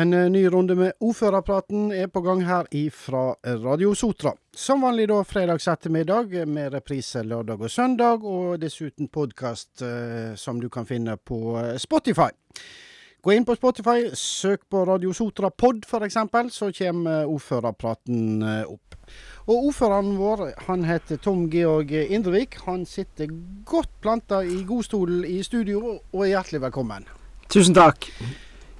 En eh, ny runde med ordførerpraten er på gang her ifra Radio Sotra. Som vanlig da fredags ettermiddag, med reprise lørdag og søndag, og dessuten podkast eh, som du kan finne på eh, Spotify. Gå inn på Spotify, søk på Radio Sotra pod f.eks., så kommer ordførerpraten eh, opp. Og ordføreren vår, han heter Tom Georg Indrevik. Han sitter godt planta i godstolen i studio, og er hjertelig velkommen. Tusen takk.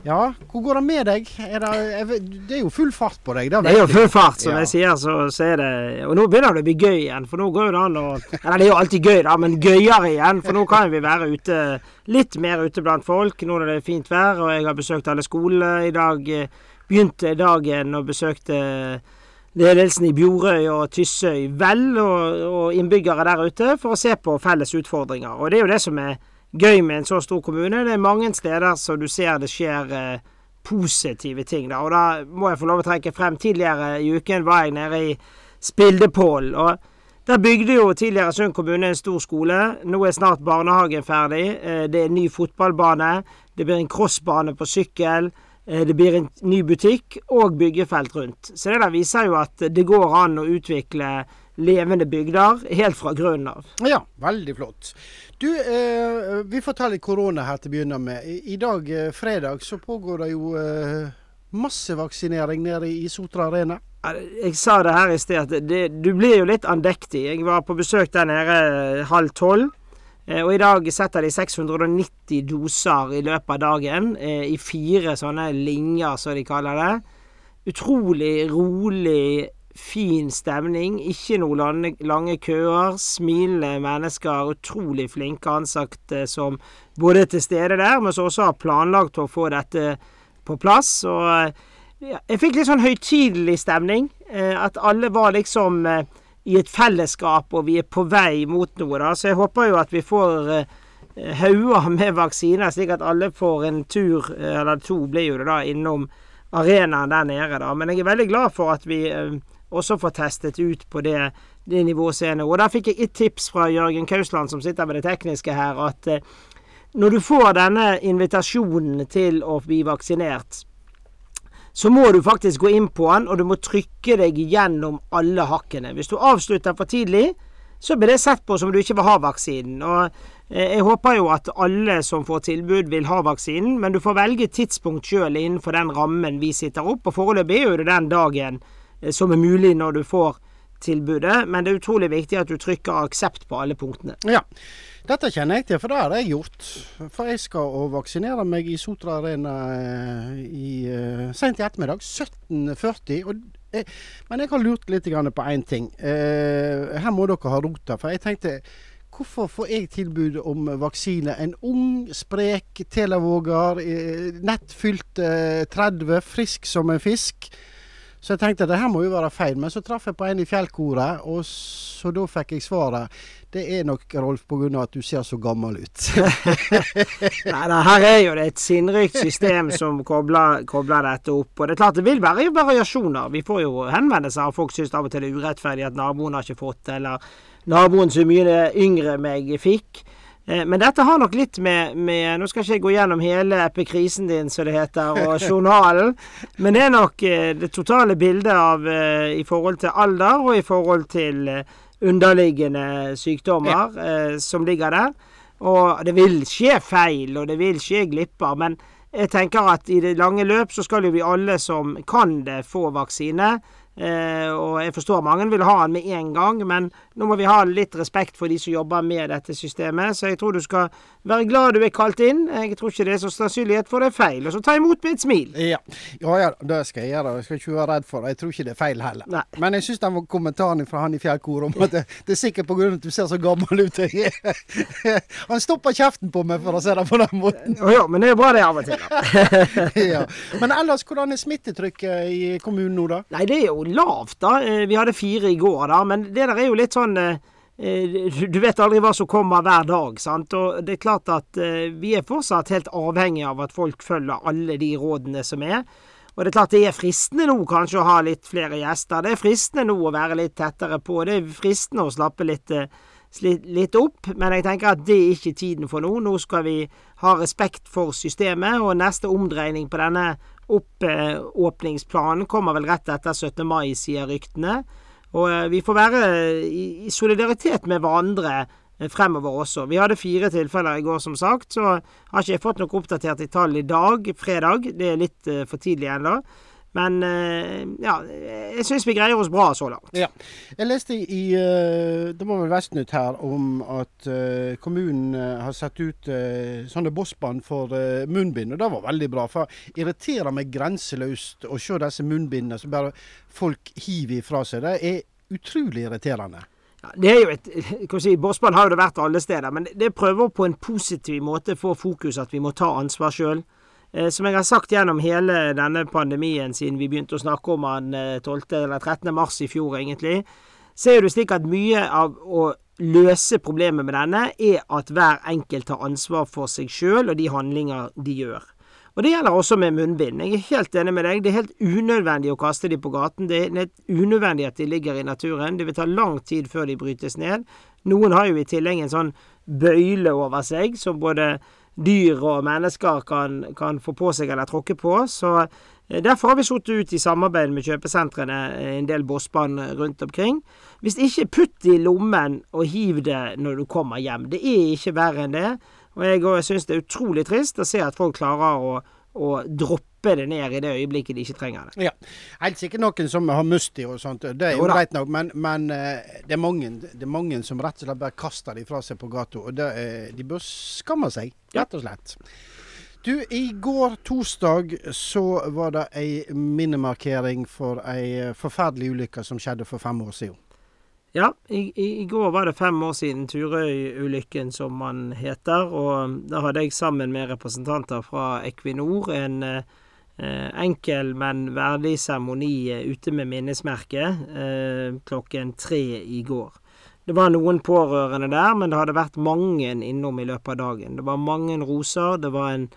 Ja, hvor går det med deg? Er det, det, er jo full fart på deg. Det, er jo full fart, som ja. jeg sier. Så, så, er det Og nå begynner det å bli gøy igjen. For nå går det an å Eller det er jo alltid gøy, da, men gøyere igjen. For nå kan vi være ute litt mer ute blant folk. Nå når det er fint vær, og jeg har besøkt alle skolene i dag. Begynte dagen og besøkte ledelsen i Bjorøy og Tyssøy vel, og, og innbyggere der ute, for å se på felles utfordringer. Og det er jo det som er gøy med en så stor kommune. Det er mange steder så du ser det skjer eh, positive ting. Da. Og da må jeg få lov å trekke frem. Tidligere i uken var jeg nede i Spildepål. og der bygde jo tidligere Sund kommune en stor skole. Nå er snart barnehagen ferdig. Eh, det er en ny fotballbane. Det blir en crossbane på sykkel. Eh, det blir en ny butikk og byggefelt rundt. Så det der viser jo at det går an å utvikle levende bygder helt fra grunnen av. Ja, veldig flott. Du, eh, vi får ta litt korona her til å begynne med. I, dag, eh, fredag, så pågår det jo eh, massevaksinering nede i Sotra Arena. Jeg sa det her i sted, at det, du blir jo litt andektig. Jeg var på besøk der nede eh, halv tolv. Eh, og i dag setter de 690 doser i løpet av dagen, eh, i fire sånne linjer, som de kaller det. Utrolig rolig fin stemning. Ikke noen lange køer. Smilende mennesker. Utrolig flinke ansatte som både er til stede der, men som også har planlagt å få dette på plass. Og ja, jeg fikk litt sånn høytidelig stemning. Eh, at alle var liksom eh, i et fellesskap, og vi er på vei mot noe, da. Så jeg håper jo at vi får eh, hauger med vaksiner, slik at alle får en tur, eller to blir jo det da, innom arenaen der nede, da. Men jeg er veldig glad for at vi og så få testet ut på det, det nivået som er nå. Og der fikk jeg et tips fra Jørgen Kausland, som sitter med det tekniske her, at eh, når du får denne invitasjonen til å bli vaksinert, så må du faktisk gå inn på den, og du må trykke deg gjennom alle hakkene. Hvis du avslutter for tidlig, så blir det sett på som du ikke vil ha vaksinen. Og eh, jeg håper jo at alle som får tilbud, vil ha vaksinen, men du får velge tidspunkt sjøl innenfor den rammen vi sitter opp. Og foreløpig er jo det den dagen som er mulig når du får tilbudet, men det er utrolig viktig at du trykker aksept på alle punktene. Ja, dette kjenner jeg til, for det har jeg gjort. For jeg skal å vaksinere meg i Sotra Arena eh, i, uh, sent i ettermiddag. 17.40. Og, eh, men jeg har lurt litt på én ting. Eh, her må dere ha rota. For jeg tenkte hvorfor får jeg tilbud om vaksine? En ung, sprek telavåger, eh, nettfylt eh, 30, frisk som en fisk. Så jeg tenkte at det her må jo være feil. Men så traff jeg på en i fjellkoret, og så da fikk jeg svaret. Det er nok, Rolf, pga. at du ser så gammel ut. Nei da, her er jo det et sinnrikt system som kobler, kobler, dette opp. Og det er klart det vil være variasjoner. Vi får jo henvendelser av folk syns av og til det er urettferdig at naboen har ikke fått, eller naboen så mye yngre meg fikk. Eh, men dette har nok litt med, med, Nå skal ikke jeg gå gjennom hele epikrisen din, som det heter, og journalen. Men det er nok eh, det totale bildet av eh, i forhold til alder og i forhold til underliggende sykdommer ja. som ligger der. Og det vil skje feil, og det vil skje glipper. Men jeg tenker at i det lange løp så skal jo vi alle som kan det, få vaksine. Eh, og jeg forstår mange vil ha den med en gang, men nå må vi ha litt respekt for de som jobber med dette systemet. Så jeg tror du skal være glad du er kalt inn. Jeg tror ikke det er så sannsynlighet for det er feil. Og så ta imot med et smil. Ja, ja, ja det skal jeg gjøre. Jeg skal ikke være redd for det. Jeg tror ikke det er feil heller. Nei. Men jeg syns den var kommentaren fra han i Fjellkor om at det, det er sikkert pga. at du ser så gammel ut. han stopper kjeften på meg, for å se det på den måten. Ja, men det er bra det av og til. ja. Men ellers, hvordan er smittetrykket i kommunen nå, da? Nei, det er jo lavt, da. Eh, vi hadde fire i går, da. Men det der er jo litt sånn eh, eh, du vet aldri hva som kommer hver dag. sant? Og det er klart at vi er fortsatt helt avhengig av at folk følger alle de rådene som er. Og det er klart det er fristende nå kanskje å ha litt flere gjester. Det er fristende nå å være litt tettere på. Det er fristende å slappe litt litt opp, men jeg tenker at det er ikke tiden for nå. Nå skal vi ha respekt for systemet, og neste omdreining på denne oppåpningsplanen kommer vel rett etter 17. mai, sier ryktene. Og eh, vi får være i solidaritet med hverandre eh, fremover også. Vi hadde fire tilfeller i går, som sagt, så har ikke jeg fått noe oppdatert i tall i dag, fredag. Det er litt uh, for tidlig ennå. Men uh, ja, jeg syns vi greier oss bra så langt. Ja. Jeg leste i uh, Det var vel Vestnytt her om at kommunen har satt ut sånne bossbånd for munnbind, og det var veldig bra. For det irriterer meg grenseløst å se disse munnbindene som bare folk hiver ifra seg. Det er utrolig irriterende. Ja, det er jo et, si, Bossband har jo det vært alle steder, men det prøver på en positiv måte å få fokus at vi må ta ansvar sjøl. Eh, som jeg har sagt gjennom hele denne pandemien siden vi begynte å snakke om den 12. Eh, eller 13. mars i fjor, egentlig, så er det slik at mye av å løse problemet med denne, er at hver enkelt tar ansvar for seg sjøl og de handlinger de gjør. Og Det gjelder også med munnbind. Jeg er helt enig med deg. Det er helt unødvendig å kaste de på gaten. Det er unødvendig at de ligger i naturen. Det vil ta lang tid før de brytes ned. Noen har jo i tillegg en sånn bøyle over seg som både dyr og mennesker kan, kan få på seg eller tråkke på. Så eh, Derfor har vi satt ut i samarbeid med kjøpesentrene eh, en del bossbånd rundt omkring. Hvis ikke, putt det i lommen og hiv det når du kommer hjem. Det er ikke verre enn det. Og jeg syns det er utrolig trist å se at folk klarer å, å droppe det ned i det øyeblikket de ikke trenger det. Ja, Helt sikkert noen som har musti og sånt, det er jo greit nok, men, men uh, det, er mange, det, er mange, som rett og slett bare kaster de fra seg på gata. Og det, uh, de bør skamme seg, rett og slett. Du, i går torsdag så var det ei minnemarkering for ei forferdelig ulykke som skjedde for fem år siden. Ja, i, i, går var det fem år siden Turøy-ulykken, som man heter. Og da hadde jeg sammen med representanter fra Equinor en eh, enkel, men verdig seremoni eh, ute med minnesmerket eh, klokken tre i går. Det var noen pårørende der, men det hadde vært mange innom i løpet av dagen. Det var mange roser. Det var en,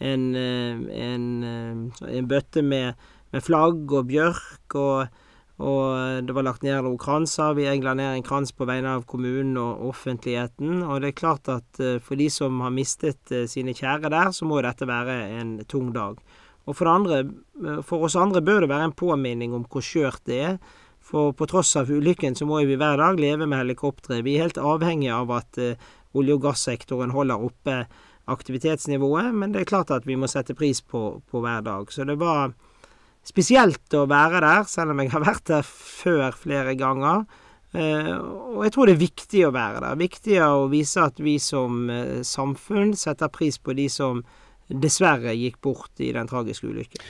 en, eh, en, eh, en bøtte med, med flagg og bjørk. og og det var lagt ned noen kranser. Vi egla ned en krans på vegne av kommunen og offentligheten. Og det er klart at for de som har mistet sine kjære der, så må dette være en tung dag. Og for, andre, uh, for oss andre bør det være en påminning om hvor skjørt det er. For på tross av ulykken så må vi hver dag leve med helikoptre. Vi er helt avhengige av at olje- og gassektoren holder oppe aktivitetsnivået, men det er klart at vi må sette pris på, på hver dag. Så det var spesielt å være der, selv om jeg har vært der før flere ganger. Uh, og jeg tror det er viktig å være der. Viktig å vise at vi som samfunn setter pris på de som dessverre gikk bort i den tragiske ulykken.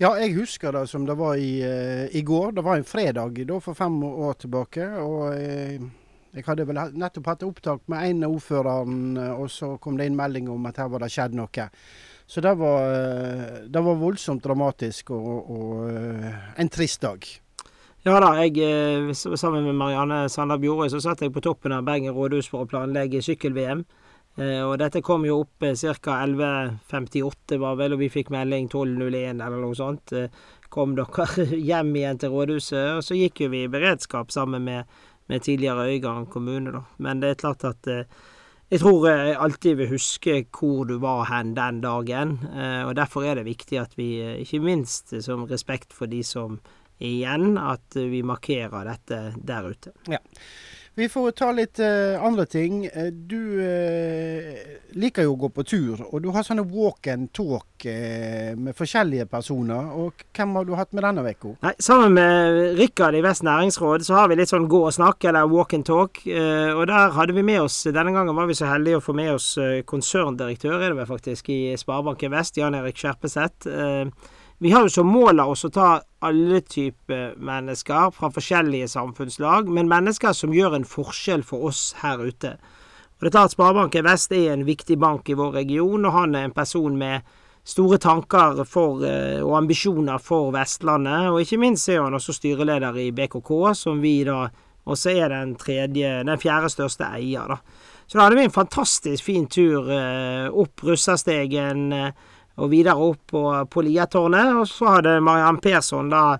Ja, jeg husker det som det var i, uh, i går. Det var en fredag da, for fem år tilbake. og jeg hadde vel nettopp hatt opptak med en av ordførerne, og så kom det inn melding om at her var det skjedd noe. Så det var, eh, det var voldsomt dramatisk og, og, eh, en trist dag. Ja da, jeg eh, sammen med Marianne Sander Bjorøy så satt jeg på toppen av Bergen rådhus for å planlegge sykkel-VM. Og dette kom jo opp ca. 11.58 var vel, og vi fikk melding 12.01 eller noe sånt. Kom dere hjem igjen til rådhuset? Og så gikk jo vi i beredskap sammen med, med tidligere Øygarden kommune, da. Men det er klart at jeg tror jeg alltid vil huske hvor du var hen den dagen, eh, og derfor er det viktig at vi, eh, ikke minst som respekt for de som er igjen, at vi markerer dette der ute. Ja. Vi får ta litt uh, andre ting. Du uh, liker jo å gå på tur, og du har sånne walk and talk uh, med forskjellige personer. og Hvem har du hatt med denne uka? Sammen med Rikard i Vest næringsråd så har vi litt sånn gå og snakke, eller walk and talk. og der hadde vi med oss Denne gangen var vi så heldige å få med oss konserndirektør, er det vel faktisk, i Sparebanken Vest, Jan Erik Skjerpeseth. Vi har jo som mål av oss å ta alle typer mennesker fra forskjellige samfunnslag, men mennesker som gjør en forskjell for oss her ute. Og det er klart Sparebanken Vest er en viktig bank i vår region, og han er en person med store tanker for, eh, og ambisjoner for Vestlandet. Og ikke minst er han også styreleder i BKK, som vi da også er den, tredje, den fjerde største eier. da. Så da hadde vi en fantastisk fin tur eh, opp Russerstegen. Eh, og videre opp på, på Liatårnet. Og så hadde Mariann Persson da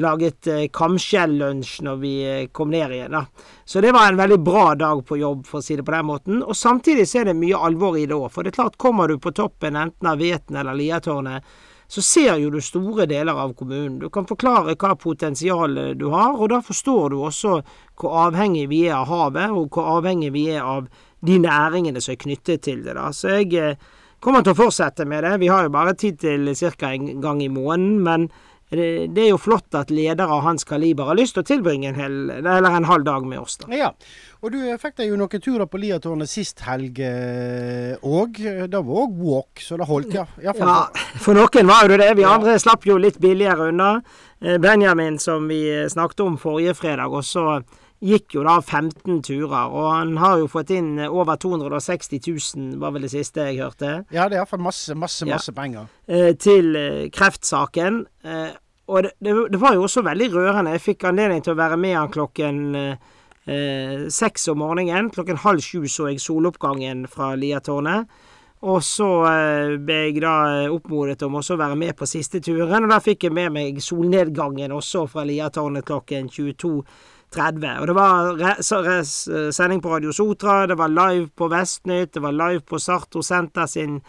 laget eh, kamskjellunsj når vi eh, kom ned igjen. da. Så det var en veldig bra dag på jobb, for å si det på den måten. Og samtidig så er det mye alvor i det òg. For det er klart, kommer du på toppen enten av Veten eller Liatårnet, så ser jo du store deler av kommunen. Du kan forklare hva potensialet du har, og da forstår du også hvor avhengig vi er av havet, og hvor avhengig vi er av de næringene som er knyttet til det. da. Så jeg eh, kommer til å fortsette med det. Vi har jo bare tid til ca. en gang i måneden, men det, er jo flott at ledere av hans kaliber har lyst til å tilbringe en, hel, eller en halv dag med oss. da. Ja, og du fikk deg jo noen turer på Liatårnet sist helg òg. Eh, det var òg walk, så det holdt, ja. ja. For noen var jo det. Vi andre slapp jo litt billigere unna. Eh, Benjamin, som vi snakket om forrige fredag, også gikk jo da 15 turer, og han har jo fått inn over 260 000, var vel det siste jeg hørte. Ja, det er iallfall masse, masse, ja. masse penger. Eh, til eh, kreftsaken. Eh, og det, det, det, var jo også veldig rørende. Jeg fikk anledning til å være med han klokken eh, seks om morgenen. Klokken halv sju så jeg soloppgangen fra Liatårnet. Og så ble jeg da oppmodet om også å være med på siste turen, og da fikk jeg med meg solnedgangen også fra Liatårnet klokken 22. 30. Og det var sending på Radio Sotra, det var live på Vestnytt, det var live på Sarto Senter sin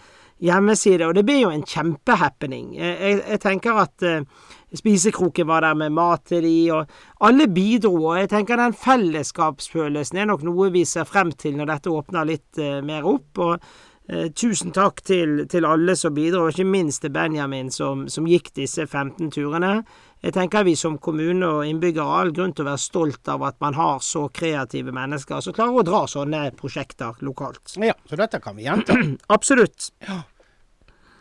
hjemmeside, og det blir jo en kjempehappening. Jeg, jeg, tenker at uh, Spisekroken var der med mat til de, og alle bidro, og jeg tenker den fellesskapsfølelsen er nok noe vi ser frem til når dette åpner litt uh, mer opp. og uh, Tusen takk til, til, alle som bidro, og ikke minst til Benjamin som, som gikk disse 15 turene. Jeg tenker vi som kommune og innbyggere har all grunn til å være stolt av at man har så kreative mennesker som klarer å dra sånne prosjekter lokalt. Ja, så dette kan vi gjenta. Absolutt. Ja.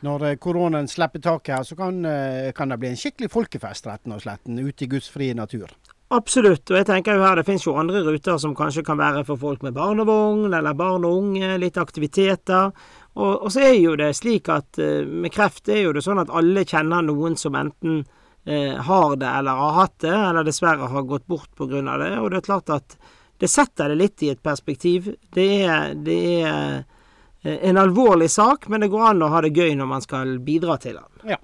Når eh, koronaen slipper taket her, så kan, eh, kan, det bli en skikkelig folkefest retten og sletten, ute i Guds frie natur. Absolutt, og jeg tenker jo her det finnes jo andre ruter som kanskje kan være for folk med barnevogn, eller barn og unge, litt aktiviteter. Og, og så er jo det slik at uh, med kreft er jo det sånn at alle kjenner noen som enten eh, har det eller har hatt det, eller dessverre har gått bort pga. det. Og det er klart at det setter det litt i et perspektiv. Det er, det er eh, en alvorlig sak, men det går an å ha det gøy når man skal bidra til den. Ja.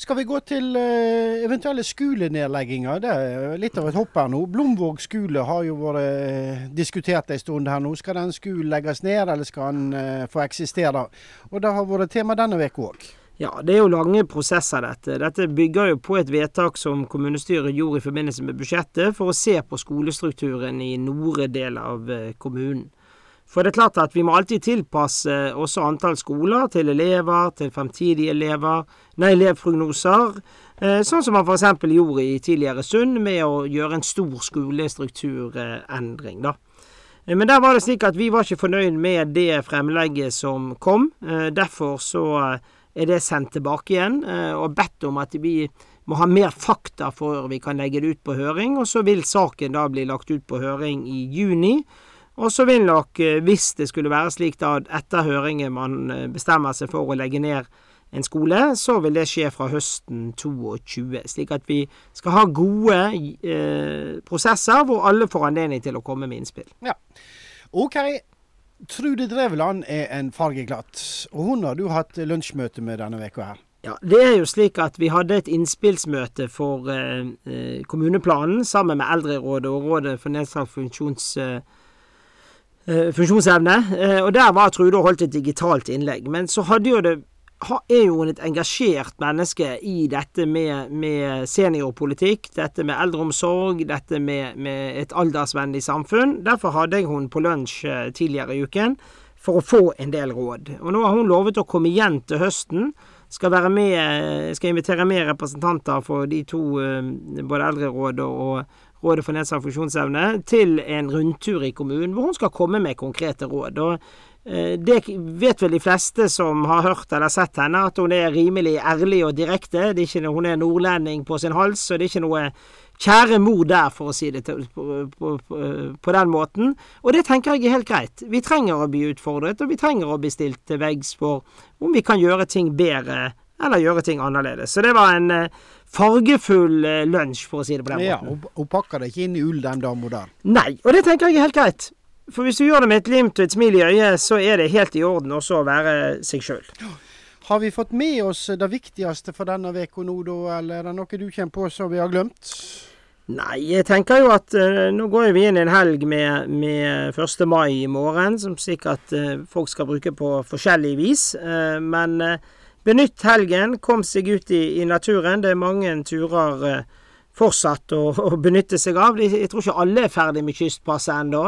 Skal vi gå til uh, eventuelle skolenedlegginger? Det er litt av et hopp her nå. Blomvåg skole har jo vært diskutert en stund her nå. Skal den skolen legges ned, eller skal den få eksistere? Og Det har vært tema denne uka òg. Ja, det er jo lange prosesser, dette. Dette bygger jo på et vedtak som kommunestyret gjorde i forbindelse med budsjettet, for å se på skolestrukturen i nordre del av eh, kommunen. For det er klart at vi må alltid tilpasse også antall skoler til elever, til fremtidige elever, nei, elevprognoser. Eh, sånn som man f.eks. gjorde i tidligere Sund, med å gjøre en stor skolestrukturendring, da. Eh, men der var det slik at vi var ikke fornøyd med det fremlegget som kom. Derfor så er det sendt tilbake igjen, eh, og bedt om at vi må ha mer fakta før vi kan legge det ut på høring. Og så vil saken da bli lagt ut på høring i juni. Og så vil nok, eh, hvis det skulle være slik da etter høringen man eh, bestemmer seg for å legge ned en skole, så vil det skje fra høsten 22. Slik at vi skal ha gode eh, prosesser hvor alle får anledning til å komme med innspill. Ja. OK, Trude Drevland er en fargeklatt, og hun har du hatt lunsjmøte med denne veka her. Ja, Det er jo slik at vi hadde et innspillsmøte for eh, eh kommuneplanen sammen med Eldrerådet og Rådet for nedsatt funksjons, eh, eh, funksjonsevne. Eh, og Der var Trude og holdt et digitalt innlegg. Men så hadde jo det er jo et engasjert menneske i dette med, med seniorpolitikk, dette med eldreomsorg, dette med, med, et aldersvennlig samfunn. Derfor hadde jeg hun på lunsj eh, tidligere i uken for å få en del råd. Og nå har hun lovet å komme igjen til høsten. Skal, med, eh, skal invitere med representanter for de to, eh, både Eldrerådet og Rådet for nedsatt funksjonsevne, til en rundtur i kommunen, hvor hun skal komme med konkrete råd. Og det vet vel de fleste som har hørt eller sett henne, at hun er rimelig ærlig og direkte. Det er ikke, hun er nordlending på sin hals, og det er ikke noe kjære mor der, for å si det på, på, på, på, den måten. Og det tenker jeg er helt greit. Vi trenger å bli utfordret, og vi trenger å bli stilt til veggs for om vi kan gjøre ting bedre eller gjøre ting annerledes. Så det var en uh, fargefull uh, lunsj, for å si det på den måten. Ja, Hun pakker det ikke inn i ull, den dama der. Nei, og det tenker jeg er helt greit. For hvis du gjør det med et glimt og et smil i øyet, så er det helt i orden også å være seg sjøl. Har vi fått med oss det viktigste for denne uka nå, da, eller er det noe du kommer på som vi har glemt? Nei, jeg tenker jo at uh, nå går vi inn i en helg med, med 1. mai i morgen, som sikkert uh, folk skal bruke på forskjellig vis. Uh, men benytt helgen, kom seg ut i, i naturen. Det er mange turer fortsatt å, å, benytte seg av. Jeg tror ikke alle er ferdig med kystpasset ennå.